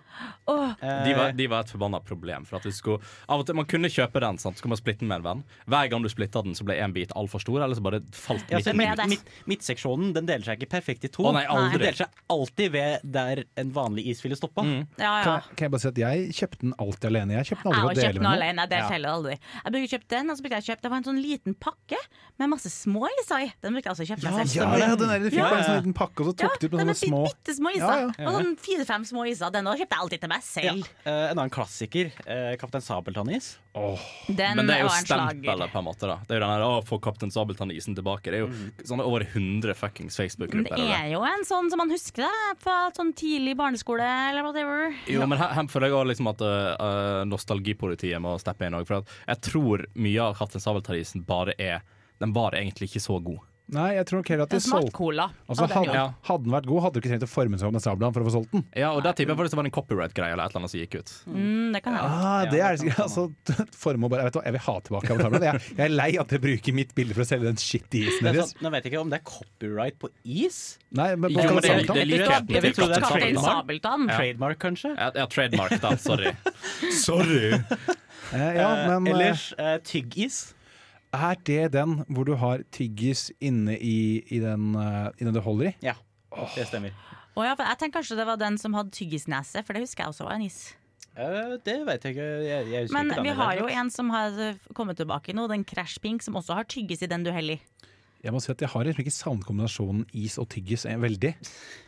D: Oh.
H: Eh,
E: De var, de var et forbanna problem. For at du skulle, av og til, Man kunne kjøpe den, sant? så kan man splitte den med en venn. Hver gang du splitta den, så ble en bit altfor stor, eller så bare falt
H: Ja,
E: midt
H: så midt, midt, midtseksjonen den deler seg ikke perfekt i to.
E: Å nei, aldri.
H: Den deler seg alltid ved der en vanlig is ville stoppa.
E: Mm.
D: ja, ja.
C: Kan, kan jeg bare si at jeg kjøpte den alltid alene. Jeg kjøpte den aldri for å
D: kjøpt
C: dele
D: den
C: med noen.
D: Jeg delte aldri. Jeg brukte kjøpt den, og så brukte jeg kjøpt Det var en sånn liten pakke med masse små iser i. Den brukte jeg også kjøpt meg selv.
C: Ja, ja, den er du fikk
H: Ja,
C: bare en sånn liten pakke, og så
D: Ja,
C: tok du ut
D: den er
C: små
D: bitte små iser.
C: Ja, ja.
D: Og sånn fire-fem små iser. Den kjøpte jeg alltid til meg
H: Ja.
D: selv.
H: Eh, en annen klassiker, eh, Kaptein Sabeltann-is.
D: Den
E: Men det er jo stempelet, på en måte. da Det er jo den her, å, få Kaptein Sabeltann-isen tilbake. Det er jo sånn over 100 fuckings Facebook-grupper.
D: det er jo en sånn som man husker det fra sånn tidlig barneskole eller whatever.
E: Jo, men her, her føler jeg også liksom at uh, nostalgipolitiet må steppe inn òg. For at jeg tror mye av Kaptein Sabeltann-isen bare er Den var egentlig ikke så god.
C: Nei, jeg tror nok heller at de solgte
D: cola.
C: Altså,
D: Og den
C: hadde,
D: jo.
C: hadde den vært god, hadde du ikke trengt å forme seg om en sabeltann for å få solgt den.
E: Ja, og der tipper jeg faktisk det var en copyright-greie eller et eller annet som gikk ut.
D: Mm, det kan jeg.
C: Ah, det er ja, altså, forme og bare, vet du, hva, Jeg vil ha tilbake sabeltann. Jeg, jeg er lei at dere bruker mitt bilde for å selge den shitty isen
H: er
C: deres.
H: sånn, nå vet jeg ikke om det er copyright på is.
C: Nei, men
E: Jo,
C: på
E: men det- det like-
D: Kaptein
H: jeg vil tro det er
D: Kaptein
H: trademark.
D: Sabeltann.
H: Trademark, kanskje?
E: Ja, ja trademark, da. Sorry.
C: Sorry. Eh, ja,
H: Eh,
C: men eh,
H: ellers eh, tyggis.
C: Er det den hvor du har tyggis inne i, i den uh, i den du holder i?
H: Ja, det stemmer.
D: Oh, ja, for jeg tenker kanskje det var den som hadde tyggisnese, for det husker jeg også var en is.
H: Uh, det vet jeg ikke. Jeg, jeg
D: Men
H: ikke
D: vi har jo en som har eh, kommet tilbake nå, den Crash Pink, som også har tyggis i den du heller i.
C: Jeg må si at jeg har liksom ikke savnet kombinasjonen is og tyggis eh, veldig.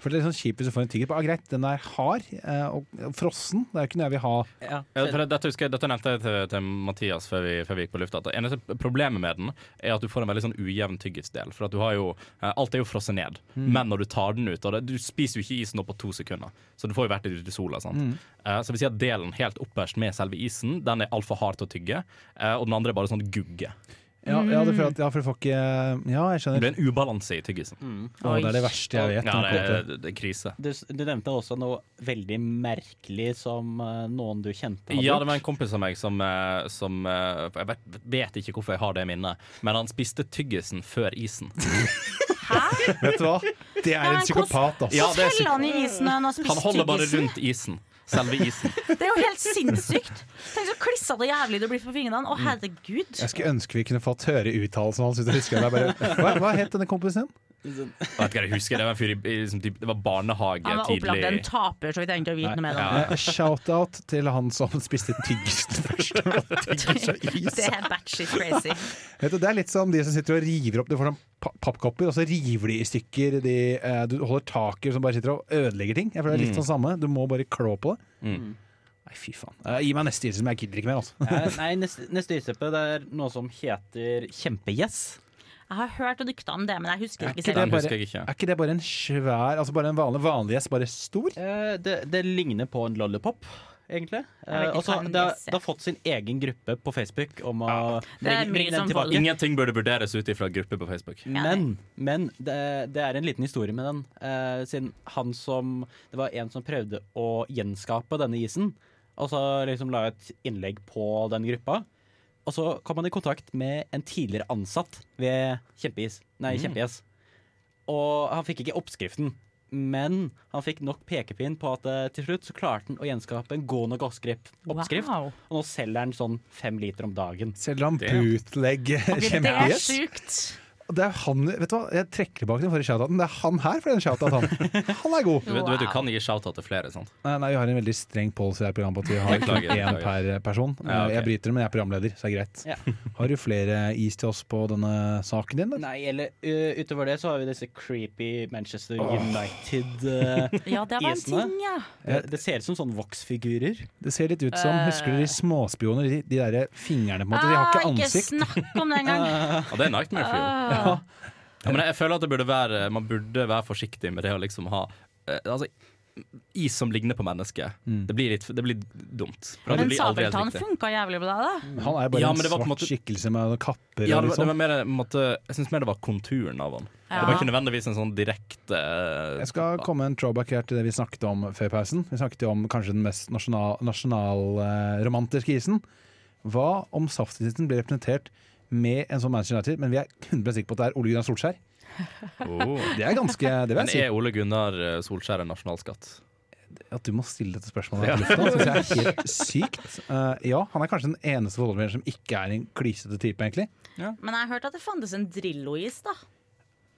C: For det er sånn kjipt hvis du får en tyggis. Ah, greit, den er hard eh, og frossen. Det er jo ikke noe jeg vil ha.
H: Ja,
E: Ja, for dette, husker jeg, dette nevnte jeg til, til Mathias før vi, før vi gikk på lufta. Det eneste problemet med den er at du får en veldig sånn ujevn tyggisdel. For at du har jo, eh, alt er jo frosset ned. Men når du tar den ut og det, Du spiser jo ikke isen opp på to sekunder, så du får jo vært ute i sola. Sant? Eh, så vi sier at delen helt opperst med selve isen Den er altfor hard til å tygge. eh, og den andre er bare sånn gugge.
C: Ja, ja, det føler at, ja, for du får ikke Ja, jeg
E: Det
C: skjønner.
E: blir en ubalanse i tyggisen.
C: Å, det er det verste jeg vet.
E: Ja, det
C: det
E: er, det er krise.
H: Du, du nevnte også noe veldig merkelig som uh, noen du kjente hadde
E: Ja, det var en kompis av meg som, uh, som uh, Jeg vet, vet ikke hvorfor jeg har det minnet, men han spiste tyggisen før isen.
C: Vet du hva? Det er en psykopat, altså.
E: Ja, det er
D: Hvordan han i isen han
E: Han holder bare rundt isen. Selve isen.
D: Det er jo helt sinnssykt! Tenk så klissete og jævlig det blir for fingrene. Å, herregud.
C: Jeg skulle ønske vi kunne fått høre uttalelsen hans. det. Hva, hva het denne kompisen din?
E: Jeg vet ikke, jeg husker Det var en fyr i, i liksom, typ- Det var barnehage
D: Han var opplagt en taper, så vi trenger ikke å vite noe mer om
E: Ja.
D: det.
C: Eh, Shout-out til han som spiste tyggisen først. Tyggis is.
D: Det er batshit crazy.
C: Vet du, det er litt som de som sitter og river opp Du får sånn pappkopper, og så river de i stykker de, eh, Du holder tak i som bare sitter og ødelegger ting. Jeg føler det er litt sånn samme. Du må bare klå på det.
E: Mm.
C: Nei, fy faen. Uh, gi meg neste ytelse, men jeg gidder ikke mer. Altså.
H: Nei, neste, neste ytelse er noe som heter kjempegjess.
D: Jeg har hørt og dykta om det, men jeg husker
C: Er
D: ikke selv.
C: Bare,
E: ikke.
C: er ikke det bare en svær Altså bare en vanlig vanlig gjess, bare stor?
H: Eh, det, det ligner på en lollipop, egentlig. Eh, også, det, har, det har fått sin egen gruppe på Facebook om å bringe, bringe den tilbake.
E: Ingenting burde vurderes ut ifra gruppe på Facebook.
D: Ja,
H: Men, men det, det er en liten historie med den. Eh, siden han som Det var en som prøvde å gjenskape denne isen. Og så liksom la et innlegg på den gruppa. Og så kom han i kontakt med en tidligere ansatt ved Kjempeis. Nei, Kjempeis. Og han fikk ikke oppskriften. Men han fikk nok pekepinn på at eh, til slutt så klarte han å gjenskape en god nok oppskrift.
D: Wow.
H: Og nå selger han sånn fem liter om dagen.
C: Selger han bootleg
D: Kjempeis? Det er sjukt.
C: Det er han, vet du hva, Jeg trekker tilbake den forrige shoutouten. Det er han her for den shoutouten. Han er god.
E: Du, vet, du vet du kan gi shout-out til flere. sant?
C: Nei, nei, vi har en veldig streng policy her i programmet at vi har
E: kun
C: én per person.
E: Ja, okay.
C: Jeg bryter det, men jeg er programleder, så det er greit.
H: Ja.
C: Har du flere is til oss på denne saken din? Da?
H: Nei, eller uh, utover det så har vi disse creepy Manchester United uh,
D: Ja, det var en ting, ja.
H: det, det ser ut som sånne voksfigurer.
C: Det ser litt ut som Husker du de småspioner? De, de der fingrene, på en måte. De har
D: Ah,
C: ikke ansikt.
D: Ikke snakk om det engang.
E: Ja, det er Nightmare Fuel. Ja, men jeg føler at det burde være, man burde være forsiktig med det å liksom ha eh, altså, Is som ligner på mennesket. Det, blir litt, det blir dumt.
D: Men
E: blir
D: sabeltann funka jævlig bra, da.
C: Han er bare
E: Ja,
C: en
E: men det var på
C: svart
E: måte-
C: skikkelse med kapper.
E: Ja, det det
C: liksom.
E: var mer, måte, jeg syns mer det var konturen av han.
D: Ja.
E: Det var ikke nødvendigvis en sånn direkte uh,
C: Jeg skal komme en throwback her til det vi snakket om før pausen. Vi snakket jo om kanskje den mest nasjonalromantiske isen. Hva om saftisen blir representert med en sånn Manchester United, men vi er 100 sikre på at det er Ole Gunnar Solskjær?
E: oh.
C: Det er ganske det vil
E: Men
C: jeg si.
E: er Ole Gunnar eh, Solskjær en nasjonalskatt?
C: At du må stille dette spørsmålet ja. lufta, synes jeg er helt sykt. Uh, ja, han er kanskje den eneste fotballspilleren som ikke er en klysete type, egentlig.
D: Men jeg har hørt at det fantes en Drillo-is, da.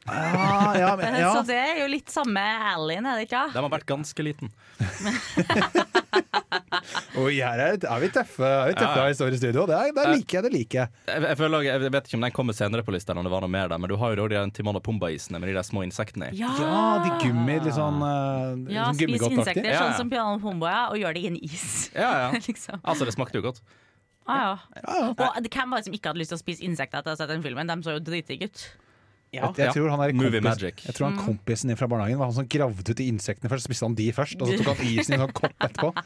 C: Ah, ja, men, ja.
D: Så det er jo litt samme Alien, er det ikke?
E: Den har vært ganske liten.
C: Og her er, er vi tøffe, er vi tøffe
E: Ja.
C: her i Studio. Det, er, det liker jeg. det liker jeg
E: Jeg, jeg, føler, jeg vet ikke om den kommer senere på lista, om det var noe mer der, men du har jo da de Timon og Pumba-isene med de der små insektene i.
D: Ja,
C: Ja, de gummi, litt sånn, uh,
D: Ja,
C: sånn
D: spis insekter,
E: Ja, ja.
D: sånn som Piano Pumba, ja, og gjør det i en is.
E: Ja, ja.
D: liksom.
E: Altså, det smakte jo godt.
D: Ah, ja. Og hvem var det som ikke hadde lyst til å spise insekter etter å ha sett den filmen? De så jo dritdigge ut.
H: Ja.
C: Jeg, jeg tror han er kompis,
E: magic.
C: Jeg tror han kompisen din fra barnehagen var han som gravde ut de insektene først. Spiste han de først, og så tok han isen i en sånn kopp etterpå.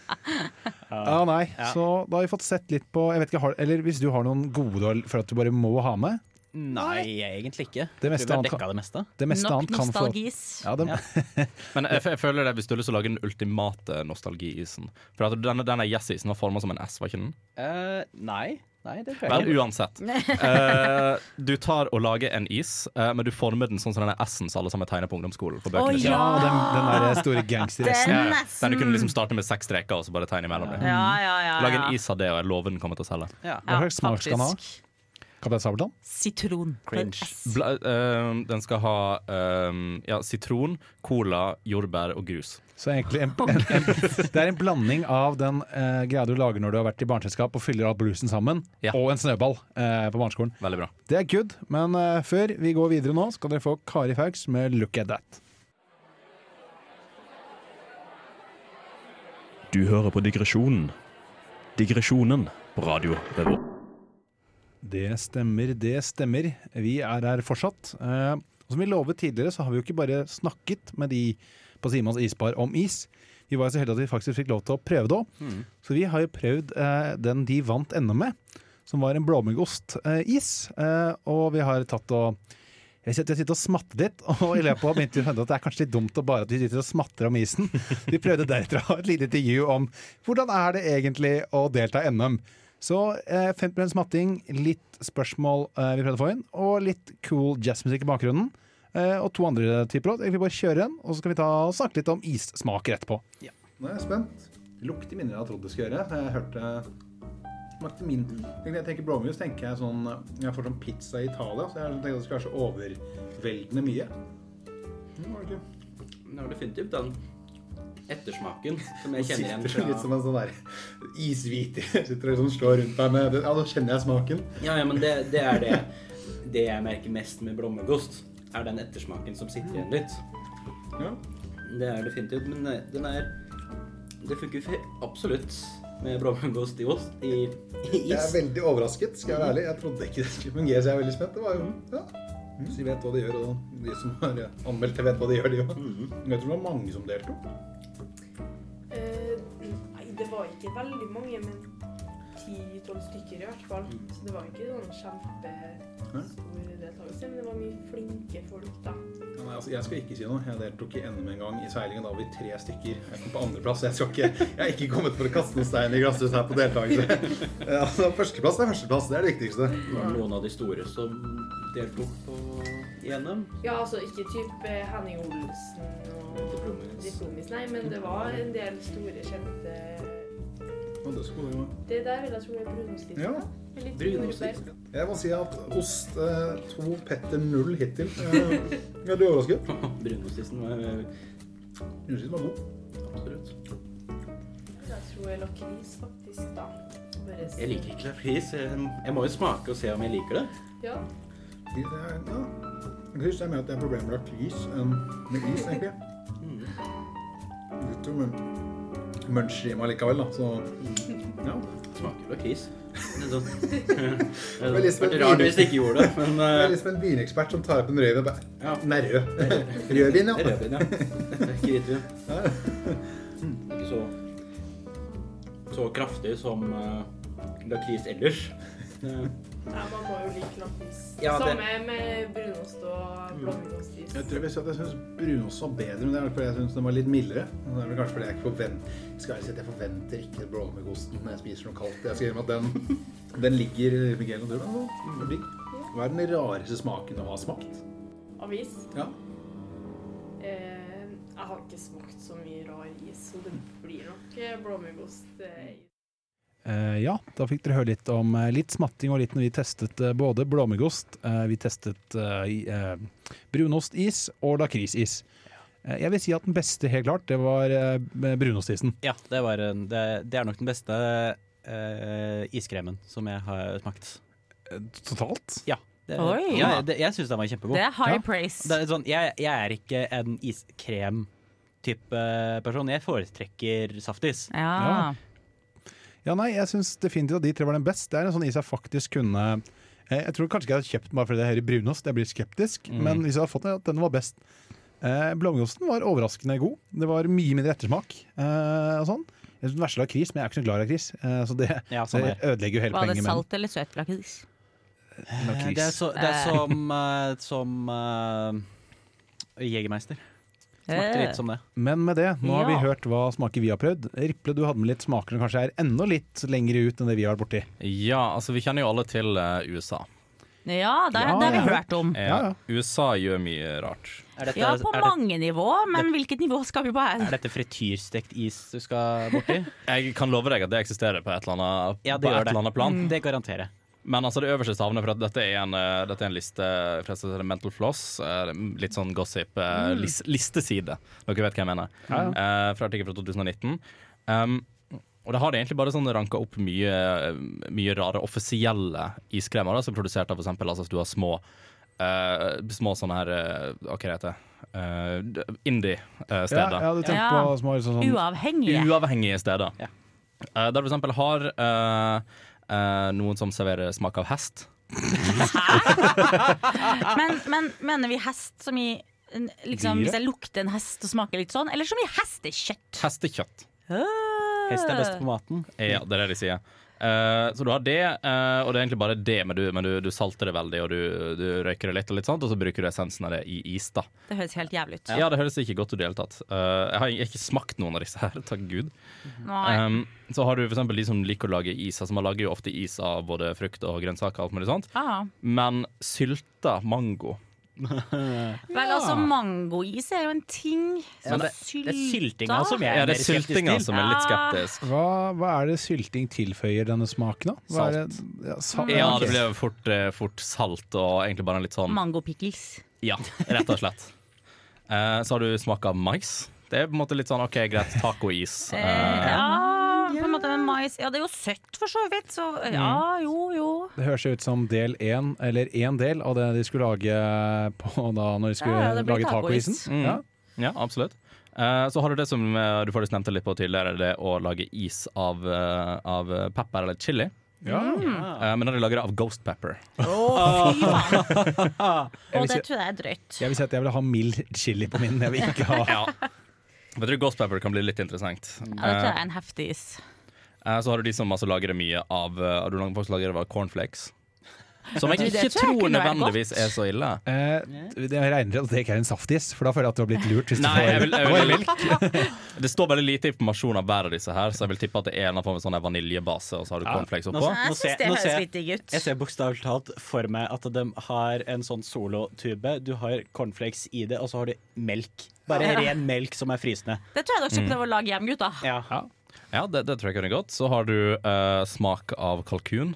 C: Ja, nei, Så da har vi fått sett litt på jeg vet ikke, har, Eller hvis du har noen gode for at du bare må ha med.
H: Nei, egentlig ikke.
C: Det meste
H: Vi har
C: annet
H: dekka
C: kan-
H: det meste.
C: Det meste
D: Nok
C: annet kan få
D: nostalgis.
C: ja, ja.
E: Men jeg, jeg føler det hvis du har lyst til å lage den ultimate nostalgiisen. For at denne, denne Yes-isen var forma som en S, var ikke den?
H: Uh, nei. Nei, det tror jeg
E: Vel, uansett. Uh, du tar og lager en is, uh, men du former den sånn som denne S-en som alle sammen tegner på ungdomsskolen. For
D: Å,
E: bøkene
D: ja.
C: ja, den, den der store gangsteressen.
D: Den
E: Ja. Den du kunne liksom starte med seks streker og så bare tegne imellom dem.
D: Ja, ja, ja.
E: Lage
D: ja.
E: en is av det, og jeg lover den kommer til å selge.
H: Ja.
C: Hva slags smak skal den ha? Kaptein Sabeltann?
D: Sitron.
H: Cringe.
E: Bla, uh, den skal ha uh, ja, sitron, cola, jordbær og grus.
C: Så egentlig en, en, en, Det er en blanding av den uh, greia du lager når du har vært i barneselskap og fyller all bluesen sammen,
E: Ja.
C: og en snøball uh, på barneskolen.
E: Veldig bra.
C: Det er good, men uh, før vi går videre nå, skal dere få Kari Fauks med 'Look at That'.
B: Du hører på Digresjonen. Digresjonen på Radio Revolt.
C: Det stemmer, det stemmer. Vi er her fortsatt. Eh, som vi lovet tidligere, så har vi jo ikke bare snakket med de på Simons isbar om is. Vi var så heldige at vi faktisk fikk lov til å prøve det òg. Så vi har jo prøvd eh, den de vant NM med, som var en blåmuggost-is. Eh, og vi har tatt og jeg sitter, og smatter litt, og i løpet av begynte vi å at det er kanskje litt dumt å bare at vi sitter og smatter om isen. Vi prøvde deretter å ha et lite intervju om hvordan er det egentlig å delta i NM. Så eh, 50 matting, litt spørsmål eh, vi prøvde å få inn, og litt cool jazzmusikk i bakgrunnen. Eh, og to andre typer låt. Vi bare kjøre en, og så skal vi ta og snakke litt om issmaker etterpå. Nå er jeg spent. Lukter mindre enn jeg trodde det skulle gjøre. Jeg hørte smakte min jeg tenker blåmuggost, tenker jeg sånn Jeg får sånn pizza i Italia, så jeg tenker det skal være så overveldende mye. Det var det ikke.
F: Det var definitivt den ettersmaken som jeg kjenner igjen
C: Sitter litt som en sånn der ishviter. Sitter og sånn slår rundt deg med Ja, da kjenner jeg smaken.
F: Ja, ja, men det, det er det Det jeg merker mest med blommegost, er den ettersmaken som sitter igjen litt.
C: Ja.
F: Det er definitivt, men eh, den er Det funker absolutt med blåmuggost i ost i, i
C: Jeg er veldig overrasket, skal jeg være ærlig. Jeg trodde ikke det skulle fungere, så jeg er veldig spent. Det var jo ja. Så de vet hva de gjør, og de som har anmeldt det, vet hva de gjør, de òg. Jeg tror det var mange som deltok.
G: Det var ikke veldig mange, men 10-12 stykker i hvert fall. Så det var ikke sånn kjempestor deltakelse, men det var mye flinke folk, da.
C: Ja, nei, altså, jeg skal ikke si noe. Jeg deltok i NM en gang i seilingen. Da var vi tre stykker. Jeg kom på andreplass. Jeg, skal ikke- jeg er ikke kommet for å kaste noen stein i glasshuset her på deltakelse. Ja, altså, førsteplass er førsteplass. Det er det viktigste.
F: Det var noen av de store som deltok på NM.
G: Ja, altså ikke type Henning Olsen og
F: Diplomis.
G: Diplomis, nei, men det var en del store, kjente
C: Og det skulle jo...
G: Det der vil jeg tro er brunostisen.
C: Ja.
G: litt
C: Jeg må si at ost eh, to, Petter null hittil. Eh, er du overrasket.
F: Brunostisen var eh,
C: Brunostisen var god.
F: absolutt.
G: Jeg tror jeg lakris, faktisk, da. Bare
F: Jeg liker ikke lakris. Jeg, jeg må jo smake og se om jeg liker det.
G: Ja.
C: Det er, ja. Jeg synes det er mer at det er problemer med lakris enn med is, egentlig. Litt om munch i meg likevel, da. Så ja.
F: Smaker lakris. Det er sånn.
C: Veldig
F: hadde vært rart hvis jeg ikke gjorde det, men
C: Det er liksom en vinekspert som tar opp en rødvin og bare
F: Ja.
C: Nei, rød. Rødvin, ja.
F: rødvin, ja. Er ikke hvitvin. Ikke så så kraftig som eh, lakris ellers.
G: Ja, man må jo like lakris.
F: Ja, det-
G: Samme med brunost og blåmuggost-is.
C: Jeg tror jeg at jeg syns brunost var bedre, men det er fordi jeg syns den var litt mildere. Det er vel kanskje fordi jeg ikke forventer Skal jeg si at jeg forventer ikke blåmuggosten når jeg spiser noe kaldt. Jeg skal innrømme at den, den ligger Miguel og Durban. den er. Hva er den rareste smaken du har smakt?
G: Avis.
C: Ja.
G: Eh, jeg har ikke smakt så mye rar is, så det blir nok eh, blåmuggost. Eh,
C: ja, da fikk dere høre litt om eh, litt smatting og litt når vi testet eh, både blåmuggost, eh, vi testet eh, eh, brunostis og lakrisis. Eh, jeg vil si at den beste, helt klart, det var eh, brunostisen.
H: Ja, det, var, det, det er nok den beste uh, iskremen som jeg har smakt.
C: Totalt?
H: Ja. Det,
D: Oi.
H: ja det, jeg syns den var kjempegod.
D: Det er high
C: Ja.
D: praise.
H: Det er sånn, jeg, jeg er ikke en iskrem-type person. Jeg foretrekker saftis.
D: Ja.
C: Ja, nei, jeg syns definitivt at de tre var den best. Det er en sånn is jeg faktisk kunne eh, Jeg tror kanskje ikke jeg hadde kjøpt den bare fordi det er i brunost, jeg blir skeptisk,
H: Mm.
C: men hvis jeg hadde fått den, at den var best. Eh, Blåmuggosten var overraskende god. Det var mye mindre ettersmak. Eh, og sånn. Jeg syns den verste lakris, men jeg er ikke så glad i lakris, eh, så det,
H: Ja, sånn
C: det
H: er.
C: ødelegger jo hele
D: Var det
C: poenget med
D: salt eller søt lakris?
C: Lakris.
H: Det er, så, det er som, eh, som uh, Jegermeister. Smakte litt som det.
C: Men med det, nå har vi hørt hva smaker vi har prøvd. Riple, du hadde med litt smaker som kanskje er enda litt lengre ut enn det vi har vært borti.
E: Ja, altså vi kjenner jo alle til uh, USA.
D: Ja, det,
C: Ja,
D: det har vi hørt om.
E: Eh,
C: Ja, ja.
E: USA gjør mye rart.
H: Er dette,
D: Ja, på
H: er det,
D: mange nivå, men hvilket nivå skal vi på
H: er dette frityrstekt is du skal borti?
E: Jeg kan love deg at det eksisterer på et eller annet,
H: Ja,
E: på
H: det
E: et
H: det.
E: eller annet plan.
H: Det garanterer jeg.
E: Men altså det øverste savnet, for at dette er en, eh, dette er en liste fra Mental Floss. eh, litt sånn gossip. eh, lis, listeside. Dere vet hva jeg mener. Eh, fra artikkel fra 2019. Um, og det har egentlig bare sånn ranka opp mye, mye rare offisielle iskremer da, som er produsert av eksempel altså, du har små Uh, små sånne her Hva heter det? Uh, Indie-steder.
C: ja, du tenker
D: Ja.
C: på små sånn, sånn
D: Uavhengige.
E: Uavhengige steder.
H: Ja.
E: Der du for eksempel har eh, eh, noen som serverer smak av hest.
D: Men, men mener vi hest som i en- liksom,
C: Dyret?
D: Hvis jeg lukter en hest og smaker litt sånn, eller som i hestekjøtt?
E: Hestekjøtt.
H: Hest er best på maten.
E: Ja, det er det de sier. Eh, så du har det, uh, og det er egentlig bare det, men du, men du, du salter det veldig, og du, du røyker det litt, og litt sånt, og så bruker du essensen av det i is. da
D: Det høres helt jævlig ut.
E: Ja, det høres ikke godt ut i det hele tatt. Uh, jeg har ikke smakt noen av disse her, takk gud. Um, så har du eksempel de som liker å lage is. Altså Man lager jo ofte is av både frukt og grønnsaker, og alt mulig sånt.
D: Ah.
E: men sylta mango
D: Vel, altså, mangois er jo en ting.
H: Ja, det, det er syltinga som jeg
E: Ja,
H: er
E: det er
H: skeptisk
E: syltinga
H: til.
E: som er litt
D: Ja.
E: skeptisk.
C: hva, hva er det sylting tilføyer denne smaken, da? Hva er det, ja, salt.
E: Ja, det blir fort, eh, fort salt og egentlig bare en litt sånn
D: Mango pickles.
E: Ja, rett og slett. uh, så har du smak av mais. Det er på en måte litt sånn OK, greit, tacois.
D: Eh,
E: Uh,
D: ja, på en måte med mais. Ja, det er jo søtt for så vidt, så ja, jo, jo.
C: Det høres ut som del én, eller én del av det de skulle lage på da når de skulle
D: Ja, ja, det blir
C: lage
D: tacois.
C: tacoisen.
E: Mm.
C: Ja.
E: ja, absolutt. Eh, så har du det som eh, du faktisk nevnte litt på tidligere, det å lage is av, eh, av pepper eller chili.
C: Ja.
E: Eh, men har de lager det av ghost pepper.
D: Fy faen.
C: Jeg
D: Og
C: vil
D: det
C: si-
D: tror jeg er drøyt.
C: Jeg vil si at jeg vil ha mild chili på min. Jeg vil ikke ha
E: Ja. Jeg tror ghost pepper kan bli litt interessant.
D: Ja, det tror jeg
E: Eh,
D: er en heftig is.
E: Eh, så har du de som altså lager det mye av uh, Du faktisk lager det av cornflakes. Som jeg ikke
D: tror jeg
E: nødvendigvis er så ille.
C: Eh, Jeg regner at det ikke er en saftis, for da føler jeg at du har blitt lurt. Hvis
E: Nei,
C: du får
E: jeg vil, jeg vil, det står veldig lite informasjon om hver av disse her, så jeg vil tippe at det er en av sånn vaniljebase, og så har du cornflakes
H: Nå-
E: oppå.
D: Jeg
H: Nå ser-
D: syns det
H: nå
D: høres
H: ser-
D: litt digg ut.
H: Jeg ser bokstavelig talt for meg at de har en sånn solotube. Du har cornflakes i det, og så har du melk. Bare
D: Ja.
H: ren melk som er frysende.
D: Det tror jeg dere skal prøve å lage hjem, gutta.
H: Ja.
E: Ja, det, det tror jeg kunne gått. Så har du eh, smak av kalkun.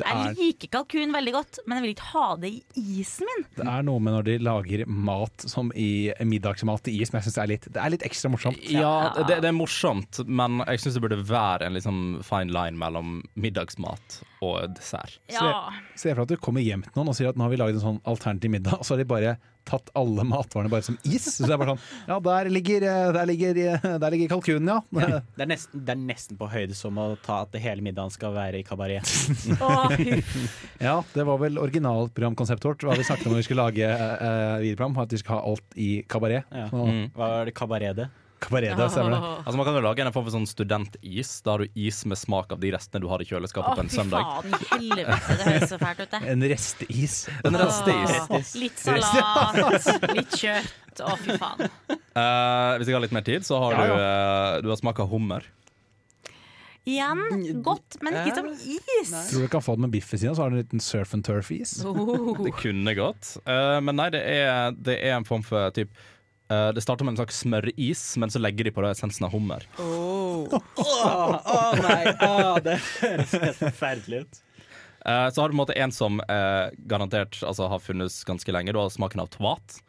D: Jeg liker kalkun veldig godt, men jeg vil ikke ha det i isen min.
C: Det er noe med når de lager mat som i middagsmat i is, men jeg synes det er litt, det er litt ekstra morsomt.
E: Ja, det, det er morsomt, men jeg syns det burde være en liksom fine line mellom middagsmat og dessert.
D: Ja.
C: Se for deg at du kommer hjem til noen og sier at nå har vi laget en sånn alternativ middag, og så har de bare tatt alle matvarene bare som is. Så det er bare sånn Ja, der ligger, eh, der ligger, eh, der ligger kalkunen, ja.
H: Det er, nesten, det er nesten på høyde som å ta at det hele middagen skal være i kabaret.
C: Ja, det var vel originalprogramkonseptet vårt. Hva vi snakket om når vi skulle lage uh, videoprogram, at vi skulle ha alt i kabaret.
H: Ja.
E: Mm.
H: Hva er det kabaretet?
C: Kabaret, det stemmer det.
E: Altså Man kan jo lage en form for sånn studentis. Da har du is med smak av de restene du har i kjøleskapet
D: oh,
E: på en
D: fy
E: søndag.
D: faen helvete, det høres så fælt ut, det.
C: En resteis.
E: En resteis.
D: Oh, Litt salat, litt kjøtt. Å, fy faen.
E: Uh, hvis jeg har litt mer tid, så har
C: Ja,
E: du, uh, du har smak av hummer.
D: Igjen godt, men ikke som is.
C: Tror du kan få det med biff ved siden av, så har du en liten surf and turf-is.
D: Oh.
E: Det kunne gått. uh, men nei, det er, det er en form for typ uh, Det starter med en slags smøris, men så legger de på det essensen av hummer.
H: Å nei, oh, det høres helt forferdelig ut.
E: Uh, så har du en en som garantert altså, har funnes ganske lenge. Du har smaken av tomat.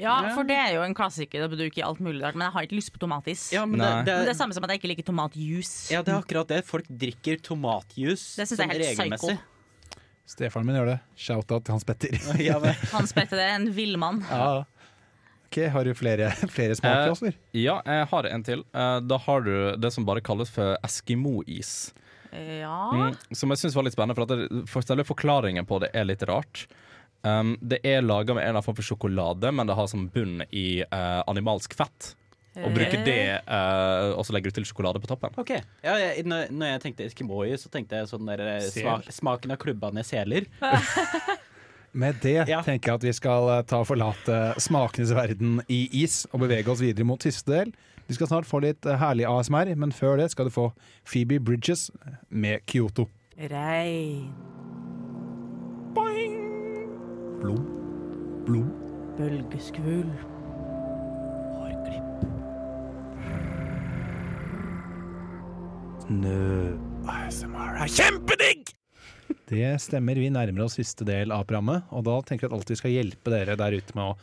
D: Ja, for det er jo en klassiker. Det bruker alt mulig rart, men jeg har ikke lyst på tomatis.
H: Ja, men det, det,
D: Men det er samme som at jeg ikke liker tomatjuice.
H: ja, det er akkurat det. Folk drikker tomatjuice
D: Det synes jeg er helt
H: regelmessig.
C: Stefaren min gjør det. Shout-out til Hans Petter.
H: Ja,
D: Hans Petter det er en villmann.
C: Ja. Ok, Har du flere, flere smaker,
E: Eh, Ja, jeg har en til. Eh, da har du det som bare kalles for eskimo-is.
D: Ja.
E: Mm, som jeg syns var litt spennende, for, at det, for selve forklaringen på det er litt rart. Um, det er laga med en eller annen form for sjokolade, men det har som bunn i uh, animalsk fett. Og bruker det, uh, og så legger du til sjokolade på toppen.
H: ok. Ja, jeg, når, når jeg tenkte Eskimoi, så tenkte jeg sånn der eh, smak, smaken av klubbene seler.
C: Med det
H: Ja.
C: tenker jeg at vi skal eh, ta og forlate smakenes verden i is og bevege oss videre mot siste del. Vi skal snart få litt eh, herlig ASMR, men før det skal du få Phoebe Bridges med Kyoto.
D: Rein,
C: Blom, blom.
D: Hårklipp.
C: Snø. ASMR er kjempedigg! Det stemmer. Vi nærmer oss siste del av programmet, og da tenker jeg at alltid skal hjelpe dere der ute med å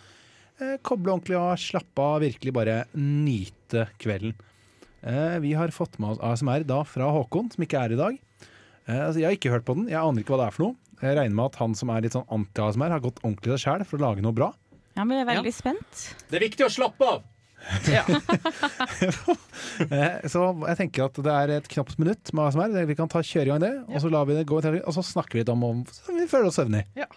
C: eh, koble ordentlig av, slappe av, virkelig bare nyte kvelden. Eh, vi har fått med oss ASMR da fra Håkon, som ikke er i dag. Eh, altså, jeg har ikke hørt på den, jeg aner ikke hva det er for noe. Jeg regner med at han som er litt sånn anti-ASMR, har gått ordentlig seg sjæl for å lage noe bra.
D: Ja, men jeg er veldig spent.
E: Det er viktig å slappe av!
C: Ja. Så jeg tenker at det er et knapt minutt med ASMR. Vi kan ta kjøre i gang det, og så lar vi det gå, og så snakker vi litt om om vi føler oss søvnige.
H: Ja.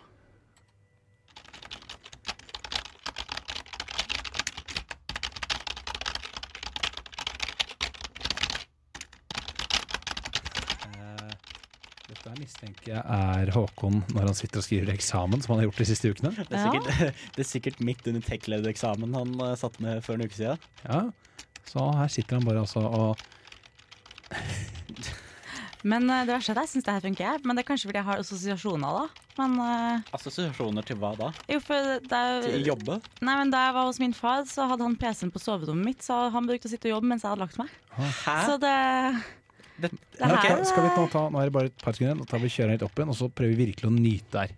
C: Eh, Mistenker jeg er Håkon når han sitter og skriver eksamen, som han har gjort de siste ukene.
H: Det er sikkert, det er sikkert midt under tech-led-eksamen han satte satt med for en uke siden.
C: Ja, Så her sitter han bare altså og
D: Men eh, det verste er at jeg syns det her funker. Men det er kanskje fordi jeg har assosiasjoner, da. Men uh...
H: Assosiasjoner til hva da?
D: jo, for da,
H: Til jobbe?
D: Nei, men da jeg var hos min far, så hadde han PC-en på soverommet mitt, så han brukte å sitte og jobbe mens jeg hadde lagt meg.
H: Hæ?
D: Så det,
H: Det,
D: det her. Okay.
C: Skal vi nå ta Nå er det bare et par sekunder og tar vi kjører litt opp igjen, og så prøver vi virkelig å nyte der.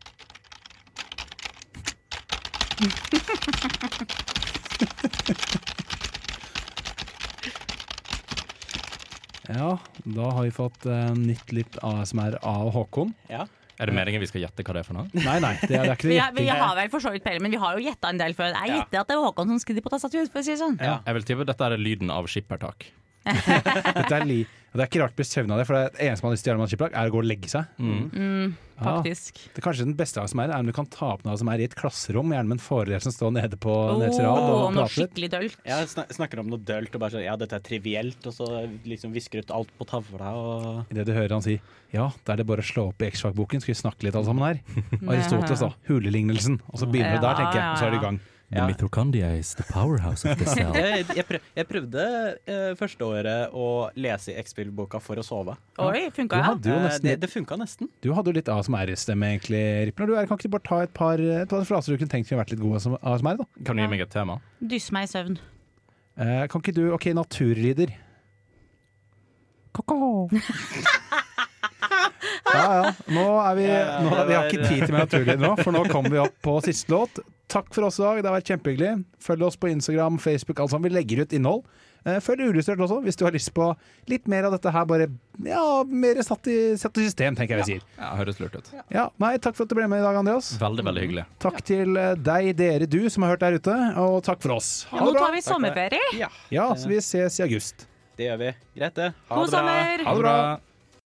C: Ja, da har vi fått uh, nytt litt ASMR av Håkon.
H: ja.
E: Er det meningen vi skal gjette hva det er for noe?
C: Nei, nei, det er, det er ikke
D: vi,
C: det
D: har, vi har vel for så vidt peiling, men vi har jo gjetta en del før. Jeg
H: Ja.
D: at det er Håkon som skriver på for å si det sånn.
H: Ja.
E: Jeg vil tippe dette er lyden av skippertak.
C: Dette er, li det er ikke rart å bli søvna av det, for det eneste man har lyst til å gjøre med skippertak, er å gå og legge seg.
D: Mm,
C: Mm,
D: faktisk.
C: Det er kanskje den beste ASMR er er om du kan ta opp noe som er i et klasserom, gjerne med en foreleser som står nede på
D: Åh,
C: nederste rad og
D: noe
C: prater
D: skikkelig dølt.
H: Jeg snak, snakker om noe dølt og bare sånn Ja, dette er trivielt, og så liksom visker ut alt på tavla og
C: Idet du hører han si ja, da er det bare å slå opp i X-Fac-boken, skal vi snakke litt alle sammen her. Aristoteles, da. Hulelignelsen. Og så begynner det der, tenker jeg. Og så er det i gang.
H: Ja.
E: mitochondria is the powerhouse of the cell.
H: Jeg, jeg, prøv, jeg prøvde eh, første året å lese i X-Spill-boka for å sove.
D: Oi, funka ja?
C: nesten
H: det, det funka nesten.
C: Du hadde jo litt ASMR-stemme, egentlig, Ripner. Du er, kan ikke du bare ta et par, et par fraser du kunne tenkt kunne vært litt gode som ASMR, da?
E: Kan du gi meg et tema?
D: Dysse meg i søvn.
C: Eh, kan ikke du OK, naturlyder. Ko-ko. Ja, ja. Nå er vi nå, Vi har ikke tid til mer naturlyder nå, for nå kommer vi opp på siste låt. Takk for oss i dag, det har vært kjempehyggelig. Følg oss på Instagram, Facebook, alt sammen. Vi legger ut innhold. Eh, Følg Ulystrert også, hvis du har lyst på litt mer av dette her. Bare ja, mer satt i, satt i system, tenker jeg vi sier.
E: Ja, Høres lurt ut.
C: Ja, nei, Takk for at du ble med i dag, Andreas.
E: Veldig, veldig hyggelig.
C: Takk til eh, deg, dere, du som har hørt der ute, og takk for oss. Ha
D: nå
C: det bra!
D: tar vi sommerferie.
H: Ja,
C: Ja, så vi ses i august.
H: det gjør vi. Greit, det. Ha
D: God
H: det bra.
D: sommer!
C: Ha det bra!